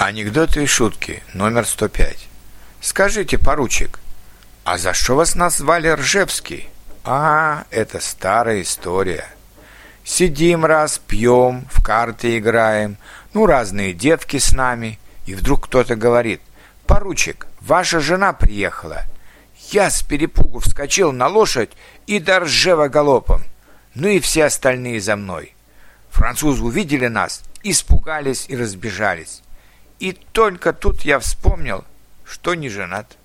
Анекдоты и шутки номер 105. Скажите, поручик, а за что вас назвали Ржевский? А, это старая история. Сидим раз, пьем, в карты играем, ну, разные девки с нами, и вдруг кто-то говорит, «Поручик, ваша жена приехала». Я с перепугу вскочил на лошадь и до ржева галопом. Ну и все остальные за мной. Французы увидели нас, испугались и разбежались. И только тут я вспомнил, что не женат.